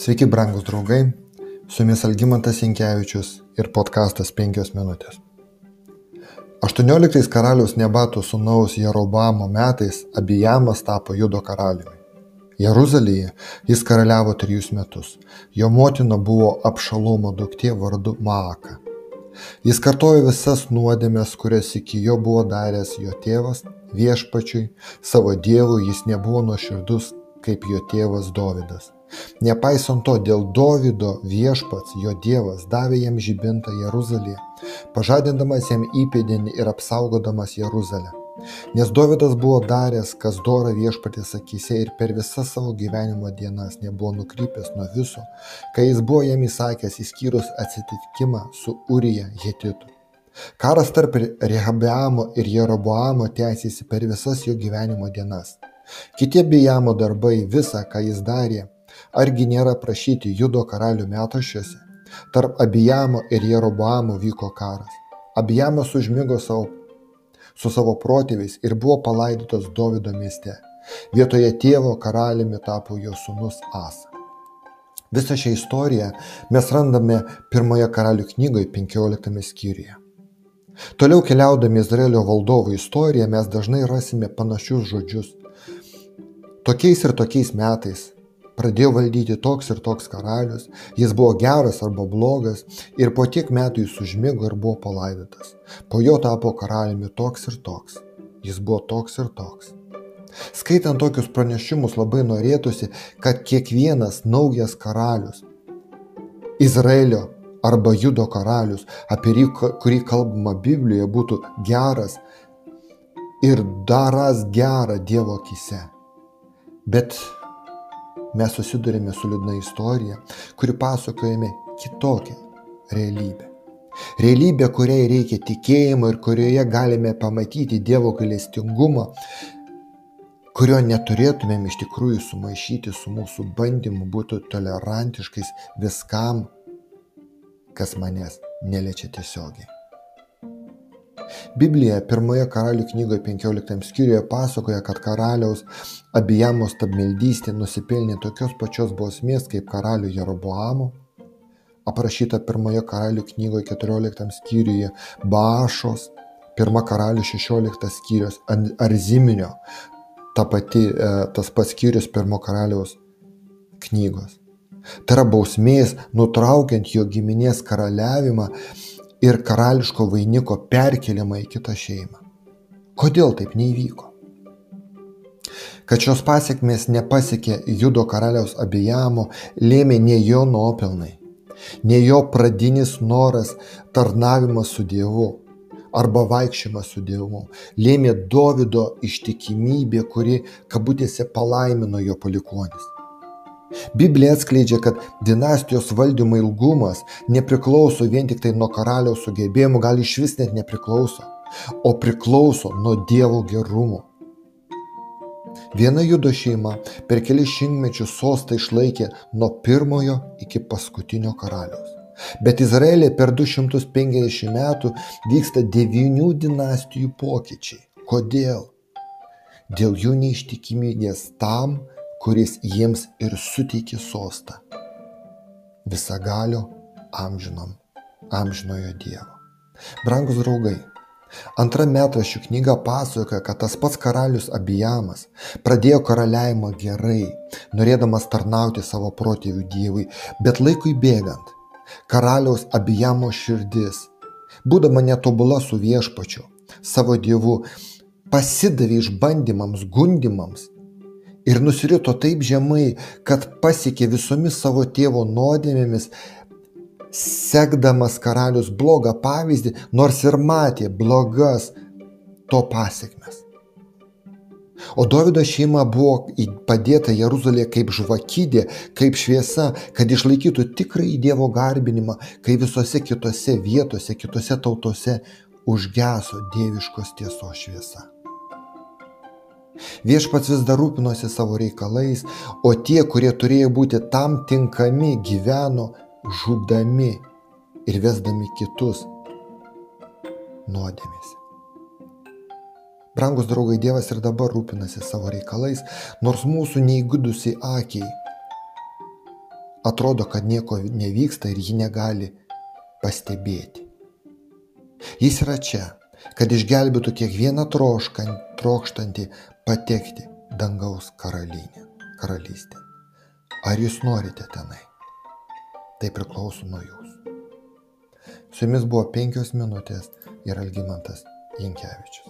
Sveiki, brangus draugai, su jumis Algymantas Inkevičius ir podkastas 5 minutės. 18 karaliaus Nebato sūnaus Jerobamo metais Abijamas tapo Judo karaliumi. Jeruzalėje jis karaliavo trijus metus. Jo motina buvo apšalomo duktė vardu Maaka. Jis kartojo visas nuodėmės, kurias iki jo buvo daręs jo tėvas viešpačiui, savo dievui jis nebuvo nuoširdus kaip jo tėvas Dovydas. Nepaisant to, dėl Dovido viešpats, jo dievas, davė jam žibintą Jeruzalėje, pažadindamas jam įpėdinį ir apsaugodamas Jeruzalę. Nes Dovydas buvo daręs, kas dora viešpatės akise ir per visas savo gyvenimo dienas nebuvo nukrypęs nuo viso, kai jis buvo jam įsakęs įskyrus atsitikimą su Urija Hetitu. Karas tarp Rehabeamo ir Jeroboamo tęsėsi per visas jo gyvenimo dienas. Kiti Bijamo darbai, visa, ką jis darė, argi nėra prašyti Judo karalių metašiuose? Tarp Abijamo ir Jeroboamo vyko karas. Abijamas užmygo savo, su savo protėviais ir buvo palaidotas Dovido mieste. Vietoje tėvo karaliumi tapo jo sūnus Asa. Visą šią istoriją mes randame pirmoje karalių knygoje 15 skyriuje. Toliau keliaudami Izraelio valdovų istoriją mes dažnai rasime panašius žodžius. Tokiais ir tokiais metais pradėjo valdyti toks ir toks karalius, jis buvo geras arba blogas ir po tiek metų jis užmigo ir buvo palaidotas. Po jo tapo karaliumi toks ir toks, jis buvo toks ir toks. Skaitant tokius pranešimus labai norėtųsi, kad kiekvienas naujas karalius, Izraelio arba Judo karalius, apie kurį kalbama Biblijoje, būtų geras ir daras gerą Dievo akise. Bet mes susidurime su liūdna istorija, kuri pasakojame kitokią realybę. Realybė, kuriai reikia tikėjimo ir kurioje galime pamatyti Dievo galestingumą, kurio neturėtumėm iš tikrųjų sumaišyti su mūsų bandymu būti tolerantiškais viskam, kas manęs neliečia tiesiogiai. Biblija pirmoje karalių knygoje 15 skyriuje pasakoja, kad karaliaus Abijamo stabmeldystė nusipelnė tokios pačios bausmės kaip karalių Jeroboamo, aprašyta pirmoje karalių knygoje 14 skyriuje Bašos, pirma karalių 16 skyrius Arziminio, ta pati, e, tas pats skyrius pirmo karaliaus knygos. Tai yra bausmės nutraukiant jo giminės karaliavimą ir karališko vainiko perkeliamą į kitą šeimą. Kodėl taip neįvyko? Kad šios pasiekmes nepasiekė Judo karaliaus abejamo, lėmė ne jo nuopelnai, ne jo pradinis noras tarnavimas su Dievu arba vaikščiojimas su Dievu, lėmė Dovido ištikimybė, kuri kabutėse palaimino jo palikonis. Biblija atskleidžia, kad dinastijos valdymo ilgumas nepriklauso vien tik tai nuo karaliaus sugebėjimų, gal iš vis net nepriklauso, o priklauso nuo Dievo gerumo. Viena judo šeima per kelias šimtmečius sostą išlaikė nuo pirmojo iki paskutinio karaliaus. Bet Izraelė per 250 metų vyksta devynių dinastijų pokyčiai. Kodėl? Dėl jų neištikimybės tam, kuris jiems ir suteikė sostą visagalio amžinom, amžinojo Dievo. Brangus draugai, antra metraščių knyga pasakoja, kad tas pats karalius Abijamas pradėjo karaliavimą gerai, norėdamas tarnauti savo protėvių Dievui, bet laikui bėgant, karaliaus Abijamo širdis, būdama netobula su viešpačiu, savo Dievu, pasidavė išbandymams, gundimams ir nusirito taip žemai, kad pasiekė visomis savo tėvo nuodėmėmis, sekdamas karalius blogą pavyzdį, nors ir matė blogas to pasiekmes. O Davido šeima buvo padėta Jeruzalėje kaip žvakydė, kaip šviesa, kad išlaikytų tikrąjį Dievo garbinimą, kai visose kitose vietose, kitose tautose užgeso dieviškos tiesos šviesa. Viešpats vis dar rūpinosi savo reikalais, o tie, kurie turėjo būti tam tinkami, gyveno žudami ir vesdami kitus nuodėmėse. Brangus draugai, Dievas ir dabar rūpinasi savo reikalais, nors mūsų neįgudusiai akiai atrodo, kad nieko nevyksta ir ji negali pastebėti. Jis yra čia, kad išgelbėtų kiekvieną troškan, trokštantį patekti dangaus karalienę, karalystę. Ar jūs norite tenai? Tai priklauso nuo jūsų. Su jumis buvo penkios minutės ir Algymantas Jankievičius.